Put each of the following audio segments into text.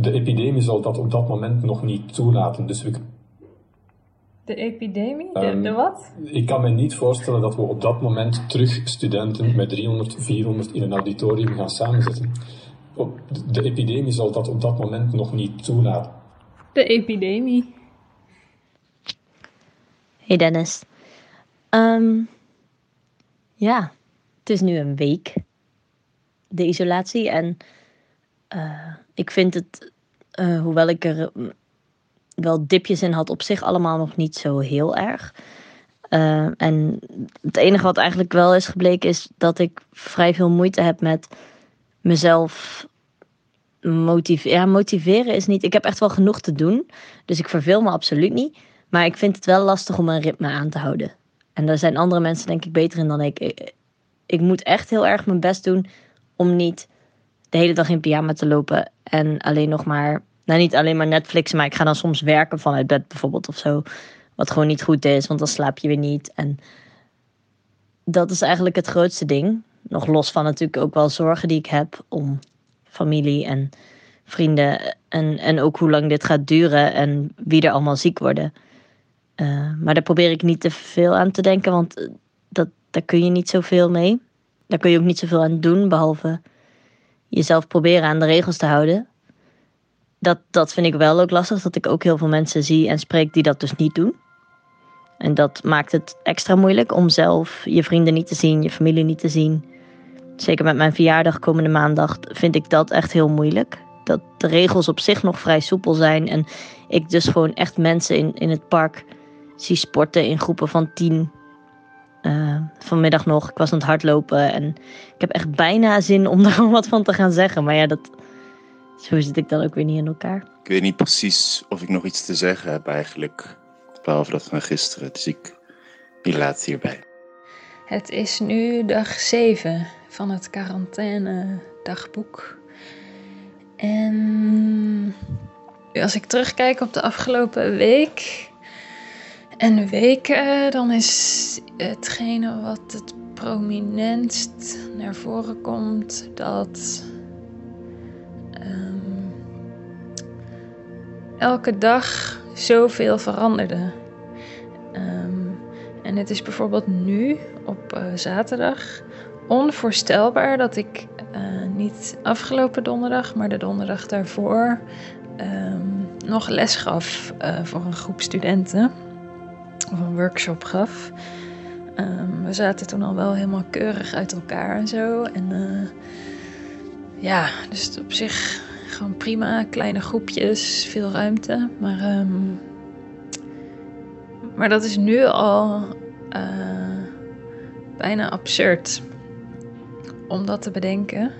de epidemie zal dat op dat moment nog niet toelaten. Dus we, De epidemie? De, Ehm, de wat? ik kan me niet voorstellen dat we op dat moment terug studenten met 300, 400 in een auditorium gaan samenzetten. Op- De epidemie zal dat op dat moment nog niet toelaten. De epidemie. Hey Dennis. Ehm, ja, het is nu een week, de isolatie. En eh, ik vind het, eh, hoewel ik er mm, wel dipjes in had, op zich allemaal nog niet zo heel erg. Eh, en het enige wat eigenlijk wel is gebleken is dat ik vrij veel moeite heb met mezelf motiveren. Ja, motiveren is niet. Ik heb echt wel genoeg te doen. Dus ik verveel me absoluut niet. Maar ik vind het wel lastig om een ritme aan te houden. En daar zijn andere mensen denk ik beter in dan ik. Ik, ik moet echt heel erg mijn best doen om niet de hele dag in pyjama te lopen. En alleen nog maar, nou niet alleen maar Netflix, maar ik ga dan soms werken vanuit bed bijvoorbeeld of zo. Wat gewoon niet goed is, want dan slaap je weer niet. En dat is eigenlijk het grootste ding. Nog los van natuurlijk ook wel zorgen die ik heb om familie en vrienden. En, en ook hoe lang dit gaat duren en wie er allemaal ziek worden. Eh, maar daar probeer ik niet te veel aan te denken, want eh, dat, daar kun je niet zoveel mee. Daar kun je ook niet zoveel aan doen, behalve jezelf proberen aan de regels te houden. Dat, dat vind ik wel ook lastig, dat ik ook heel veel mensen zie en spreek die dat dus niet doen. En dat maakt het extra moeilijk om zelf je vrienden niet te zien, je familie niet te zien. Zeker met mijn verjaardag komende maandag vind ik dat echt heel moeilijk. Dat de regels op zich nog vrij soepel zijn. En ik dus gewoon echt mensen in, in het park zie sporten in groepen van tien. Eh, vanmiddag nog, ik was aan het hardlopen en ik heb echt bijna zin om er gewoon wat van te gaan zeggen. Maar ja, dat, zo zit ik dan ook weer niet in elkaar. Ik weet niet precies of ik nog iets te zeggen heb eigenlijk. Behalve dat van gisteren. Dus ik, ik laat het hierbij. Het is nu dag 7 van het quarantaine dagboek. En als ik terugkijk op de afgelopen week en weken, dan is hetgene wat het prominentst naar voren komt dat ehm, elke dag zoveel veranderde. Ehm, en het is bijvoorbeeld nu op eh, zaterdag onvoorstelbaar dat ik eh, niet afgelopen donderdag, maar de donderdag daarvoor ehm, nog les gaf eh, voor een groep studenten. Of een workshop gaf. Ehm, we zaten toen al wel helemaal keurig uit elkaar en zo. En eh, ja, dus op zich gewoon prima. Kleine groepjes, veel ruimte. Maar, ehm, maar dat is nu al eh, bijna absurd om dat te bedenken.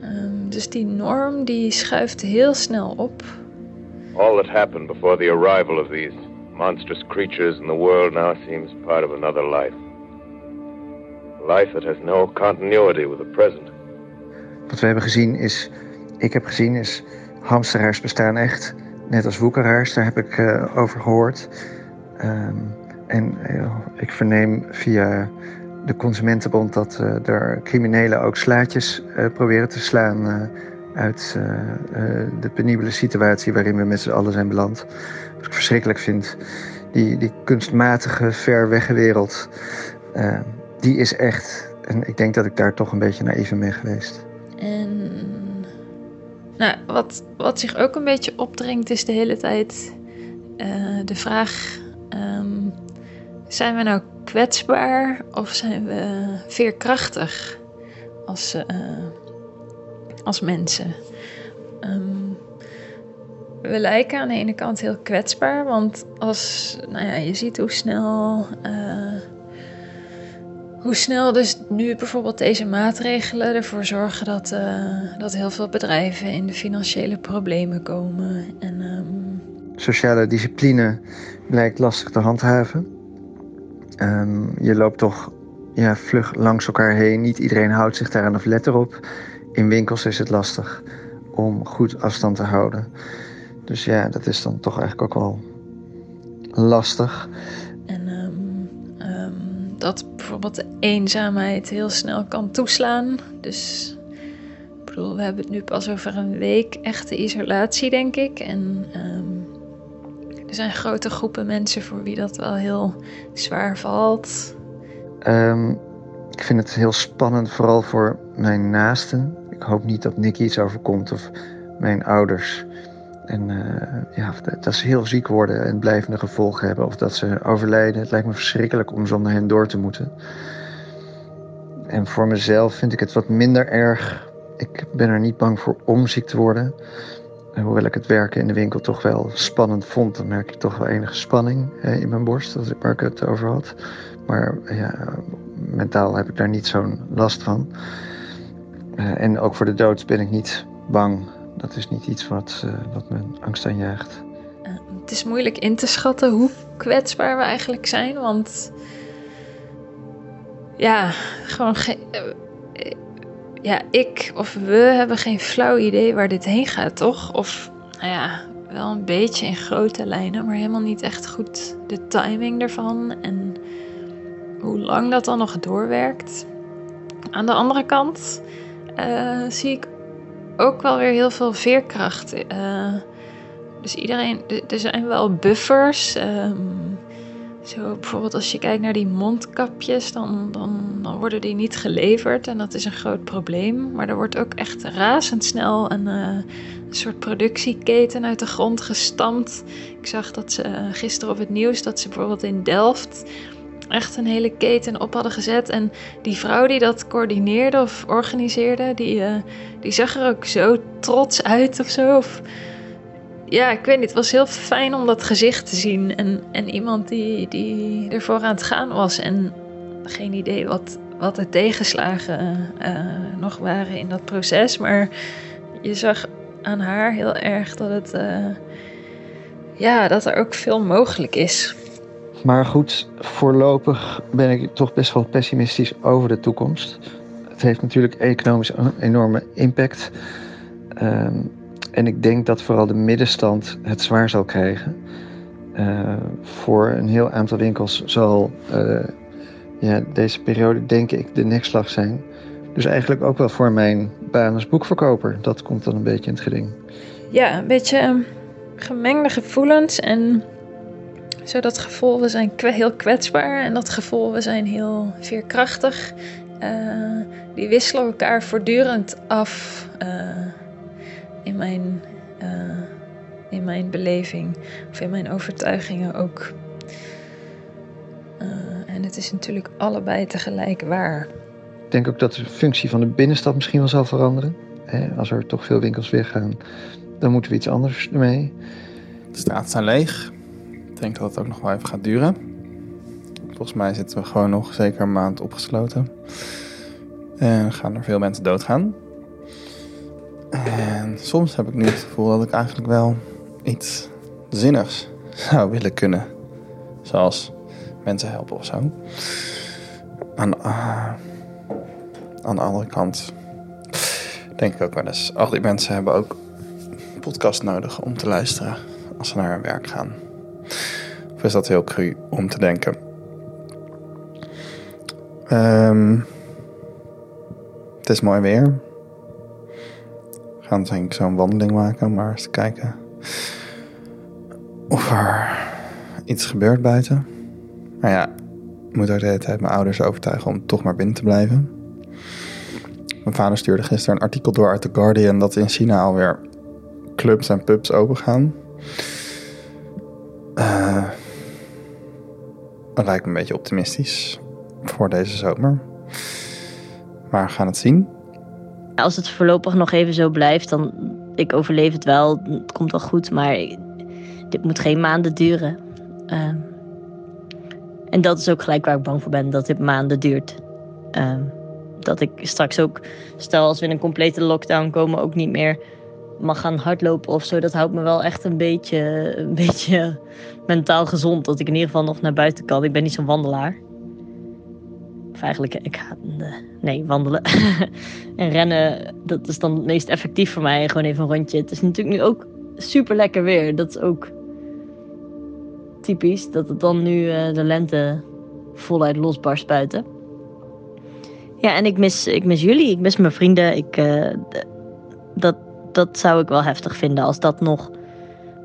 Ehm, dus die norm die schuift heel snel op. All that happened before the arrival of these monstrous creatures in the world now seems part of another life. Life that has no continuity with the present. Wat we hebben gezien is, ik heb gezien is, hamsteraars bestaan echt. Net als woekeraars, daar heb ik eh, over gehoord. Ehm, en eh, ik verneem via de Consumentenbond dat eh, er criminelen ook slaatjes proberen te slaan uit eh, eh, de penibele situatie waarin we met z'n allen zijn beland. Wat ik verschrikkelijk vind. Die, die kunstmatige, ver wegge wereld, eh, die is echt. En ik denk dat ik daar toch een beetje naïef in ben geweest. En nou, wat, wat zich ook een beetje opdringt is de hele tijd de vraag: ehm, zijn we nou kwetsbaar of zijn we veerkrachtig als, als mensen? Ehm, we lijken aan de ene kant heel kwetsbaar, want als nou ja, je ziet hoe snel. eh, hoe snel dus nu bijvoorbeeld deze maatregelen ervoor zorgen dat, eh, dat heel veel bedrijven in de financiële problemen komen. En ehm, Sociale discipline blijkt lastig te handhaven. Ehm, je loopt toch ja, vlug langs elkaar heen. Niet iedereen houdt zich daaraan of let erop. In winkels is het lastig om goed afstand te houden. Dus ja, dat is dan toch eigenlijk ook wel lastig. En ehm, ehm, dat bijvoorbeeld de eenzaamheid heel snel kan toeslaan. Dus ik bedoel, we hebben het nu pas over een week echte isolatie, denk ik. En ehm, er zijn grote groepen mensen voor wie dat wel heel zwaar valt. Ik vind het heel spannend, vooral voor mijn naasten. Ik hoop niet dat Nick iets overkomt of mijn ouders. En uh, ja, dat ze heel ziek worden en blijvende gevolgen hebben of dat ze overlijden. Het lijkt me verschrikkelijk om zonder hen door te moeten. En voor mezelf vind ik het wat minder erg. Ik ben er niet bang voor om ziek te worden. Hoewel ik het werken in de winkel toch wel spannend vond, dan merk ik toch wel enige spanning in mijn borst, waar ik het over had. Maar ja, mentaal heb ik daar niet zo'n last van. Uh, en ook voor de dood ben ik niet bang. Dat is niet iets wat, uh, wat me angst aanjaagt. Uh, het is moeilijk in te schatten hoe kwetsbaar we eigenlijk zijn, want ja, gewoon geen. Ja, ik of we hebben geen flauw idee waar dit heen gaat, toch? Of, nou ja, wel een beetje in grote lijnen, maar helemaal niet echt goed de timing ervan en hoe lang dat dan nog doorwerkt. Aan de andere kant uh, zie ik ook wel weer heel veel veerkracht. Uh, dus iedereen, er zijn wel buffers. Um, zo bijvoorbeeld als je kijkt naar die mondkapjes, dan, dan, dan, worden die niet geleverd en dat is een groot probleem. Maar er wordt ook echt razendsnel een, uh, een soort productieketen uit de grond gestampt. Ik zag dat ze gisteren op het nieuws dat ze bijvoorbeeld in Delft echt een hele keten op hadden gezet. En die vrouw die dat coördineerde of organiseerde, die, uh, die zag er ook zo trots uit of zo. Of, ja, ik weet niet. Het was heel fijn om dat gezicht te zien. En, en iemand die, die ervoor aan het gaan was. En geen idee wat, wat de tegenslagen uh, nog waren in dat proces. Maar je zag aan haar heel erg dat het. Uh, ja, dat er ook veel mogelijk is. Maar goed, voorlopig ben ik toch best wel pessimistisch over de toekomst. Het heeft natuurlijk economisch een enorme impact. Um, en ik denk dat vooral de middenstand het zwaar zal krijgen. Uh, voor een heel aantal winkels zal uh, ja, deze periode, denk ik, de nekslag zijn. Dus eigenlijk ook wel voor mijn baan als boekverkoper. Dat komt dan een beetje in het geding. Ja, een beetje gemengde gevoelens. En zo dat gevoel, we zijn heel kwetsbaar. En dat gevoel, we zijn heel veerkrachtig. Uh, die wisselen elkaar voortdurend af in mijn, uh, in mijn beleving of in mijn overtuigingen ook. Uh, en het is natuurlijk allebei tegelijk waar. Ik denk ook dat de functie van de binnenstad misschien wel zal veranderen. Hè, als er toch veel winkels weggaan, dan moeten we iets anders ermee. De straten zijn leeg. Ik denk dat het ook nog wel even gaat duren. Volgens mij zitten we gewoon nog zeker een maand opgesloten. En gaan er veel mensen doodgaan. En soms heb ik nu het gevoel dat ik eigenlijk wel iets zinnigs zou willen kunnen. Zoals mensen helpen of zo. Aan, uh, aan de andere kant denk ik ook wel eens... al die mensen hebben ook podcast nodig om te luisteren als ze naar hun werk gaan. Of is dat heel cru om te denken? Um, het is mooi weer gaan denk ik zo'n wandeling maken, maar eens kijken of er iets gebeurt buiten. Maar ja, ik moet ook de hele tijd mijn ouders overtuigen om toch maar binnen te blijven. Mijn vader stuurde gisteren een artikel door uit The Guardian dat in China alweer clubs en pubs open gaan. Uh, dat lijkt me een beetje optimistisch voor deze zomer. Maar we gaan het zien. Als het voorlopig nog even zo blijft, dan ik overleef het wel. Het komt wel goed, maar dit moet geen maanden duren. Uh, en dat is ook gelijk waar ik bang voor ben, dat dit maanden duurt. Uh, dat ik straks ook, stel als we in een complete lockdown komen, ook niet meer mag gaan hardlopen of zo. Dat houdt me wel echt een beetje, een beetje mentaal gezond. Dat ik in ieder geval nog naar buiten kan. Ik ben niet zo'n wandelaar. Of eigenlijk, ik ga nee, wandelen. en rennen, dat is dan het meest effectief voor mij. Gewoon even een rondje. Het is natuurlijk nu ook super lekker weer. Dat is ook typisch. Dat het dan nu uh, de lente voluit losbarst buiten. Ja, en ik mis, ik mis jullie. Ik mis mijn vrienden. Ik, uh, dat, dat zou ik wel heftig vinden als dat nog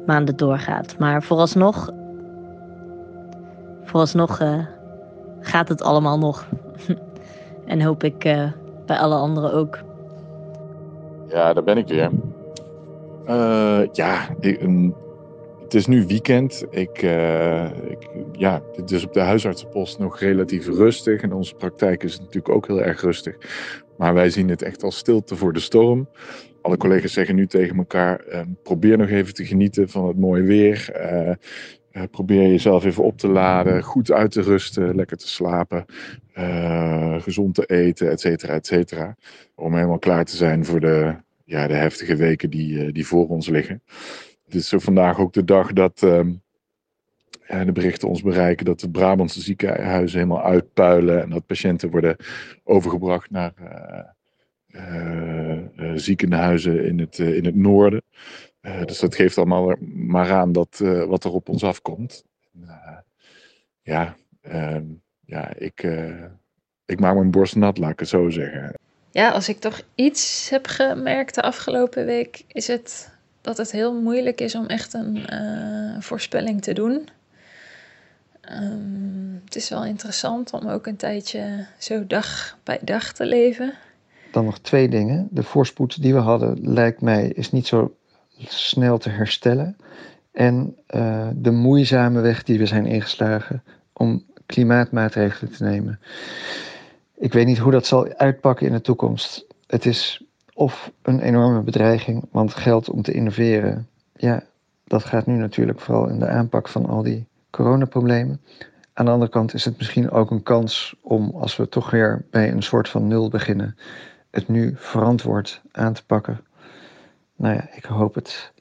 maanden doorgaat. Maar vooralsnog, vooralsnog uh, gaat het allemaal nog. en hoop ik uh, bij alle anderen ook. Ja, daar ben ik weer. Uh, ja, het is nu weekend. Ik, ik, ja, het is op de huisartsenpost nog relatief rustig. En onze praktijk is natuurlijk ook heel erg rustig. Maar wij zien het echt als stilte voor de storm. Alle collega's zeggen nu tegen elkaar: uh, probeer nog even te genieten van het mooie weer. Uh, probeer jezelf even op te laden, goed uit te rusten, lekker te slapen, gezond te eten, et cetera, et cetera. Om helemaal klaar te zijn voor de, ja, de heftige weken die, die voor ons liggen. Het is vandaag ook de dag dat uh, de berichten ons bereiken dat de Brabantse ziekenhuizen helemaal uitpuilen en dat patiënten worden overgebracht naar ziekenhuizen in het, in het noorden. dus dat geeft allemaal maar aan dat, wat er op ons afkomt. ja, ehm, ja ik, ik maak mijn borst nat, laat ik het zo zeggen. Ja, als ik toch iets heb gemerkt de afgelopen week, is het dat het heel moeilijk is om echt een voorspelling te doen. Um, het is wel interessant om ook een tijdje zo dag bij dag te leven. Dan nog twee dingen. De voorspoed die we hadden, lijkt mij, is niet zo snel te herstellen. En uh, de moeizame weg die we zijn ingeslagen om klimaatmaatregelen te nemen. Ik weet niet hoe dat zal uitpakken in de toekomst. Het is of een enorme bedreiging, want geld om te innoveren, ja, dat gaat nu natuurlijk vooral in de aanpak van al die coronaproblemen. Aan de andere kant is het misschien ook een kans om, als we toch weer bij een soort van nul beginnen, het nu verantwoord aan te pakken. Nou ja, ik hoop het.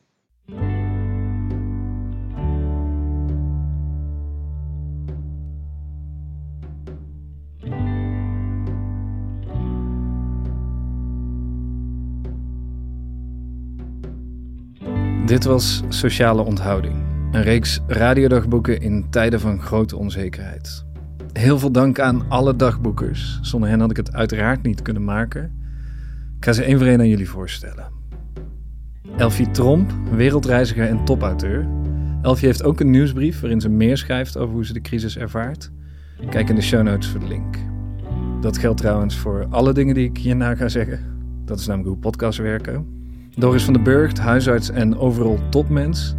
Dit was Sociale Onthouding, een reeks radiodagboeken in tijden van grote onzekerheid. Heel veel dank aan alle dagboekers. Zonder hen had ik het uiteraard niet kunnen maken. Ik ga ze één voor één aan jullie voorstellen. Elfie Tromp, wereldreiziger en topauteur. Elfie heeft ook een nieuwsbrief waarin ze meer schrijft over hoe ze de crisis ervaart. Kijk in de show notes voor de link. Dat geldt trouwens voor alle dingen die ik hierna ga zeggen. Dat is namelijk hoe podcasts werken. Doris van den Burgt, huisarts en overal topmens.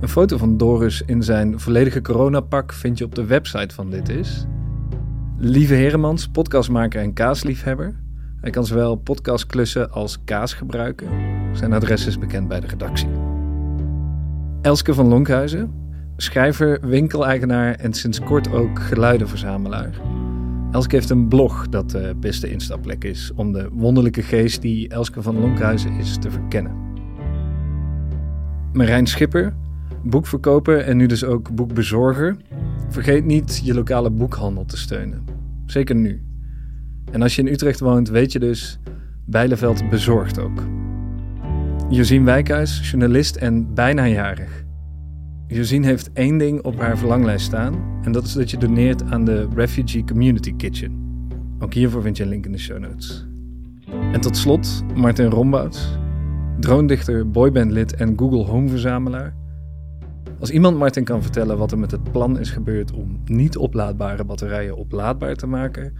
Een foto van Doris in zijn volledige coronapak vind je op de website van Dit Is. Lieve Heremans, podcastmaker en kaasliefhebber. Hij kan zowel podcastklussen als kaas gebruiken. Zijn adres is bekend bij de redactie. Elske van Lonkhuizen, schrijver, winkeleigenaar en sinds kort ook geluidenverzamelaar. Elske heeft een blog dat de beste instapplek is om de wonderlijke geest die Elske van Lonkhuizen is te verkennen. Marijn Schipper, boekverkoper en nu dus ook boekbezorger. Vergeet niet je lokale boekhandel te steunen. Zeker nu. En als je in Utrecht woont, weet je dus, Bijleveld bezorgt ook. Josien Wijkhuis, journalist en bijna jarig. Josine heeft één ding op haar verlanglijst staan. En dat is dat je doneert aan de Refugee Community Kitchen. Ook hiervoor vind je een link in de show notes. En tot slot Martin Rombouts, droondichter, boybandlid en Google Home verzamelaar. Als iemand Martin kan vertellen wat er met het plan is gebeurd om niet oplaadbare batterijen oplaadbaar te maken,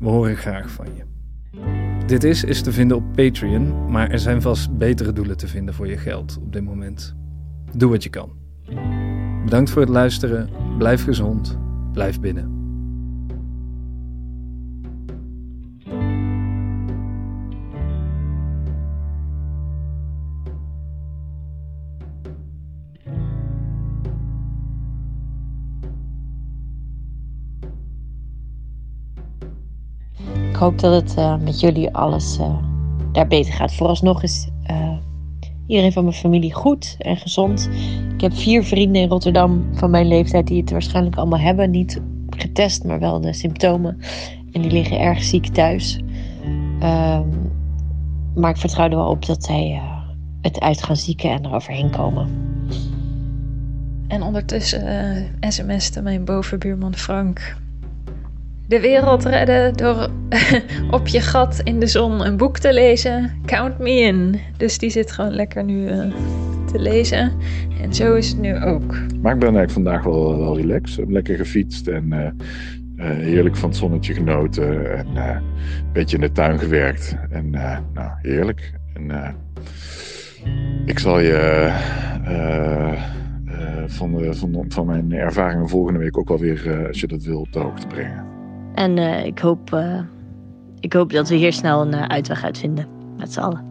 we horen graag van je. Dit is, is te vinden op Patreon, maar er zijn vast betere doelen te vinden voor je geld op dit moment. Doe wat je kan. Bedankt voor het luisteren. Blijf gezond. Blijf binnen. Hoop dat het uh, met jullie alles uh, daar beter gaat. Vooralsnog is uh, iedereen van mijn familie goed en gezond. Ik heb vier vrienden in Rotterdam van mijn leeftijd die het waarschijnlijk allemaal hebben. Niet getest, maar wel de symptomen. En die liggen erg ziek thuis. Um, maar ik vertrouw er wel op dat zij het uit gaan zieken en eroverheen komen. En ondertussen sms'te mijn bovenbuurman Frank. De wereld redden door op je gat in de zon een boek te lezen. Count me in. Dus die zit gewoon lekker nu eh, te lezen. En zo is het nu ook. Maar ik ben eigenlijk vandaag wel, wel relaxed. Lekker gefietst en eh, eh, heerlijk van het zonnetje genoten. En een beetje in de tuin gewerkt. En nou, heerlijk. En ik zal je van, de, van, van mijn ervaringen volgende week ook wel weer, eh, als je dat wil, op de hoogte brengen. En eh, ik, hoop, eh, ik hoop dat we hier snel een eh, uitweg uitvinden. Met z'n allen.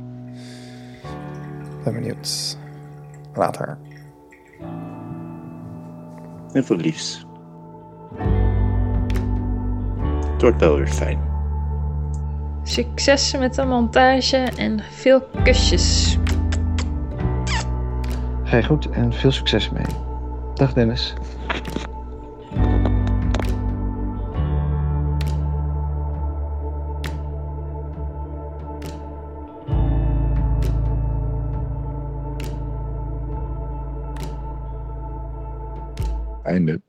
Ben benieuwd. Later. En voor liefs. Het wordt wel weer fijn. Succes met de montage en veel kusjes. Ga je goed en veel succes mee. Dag Dennis. eine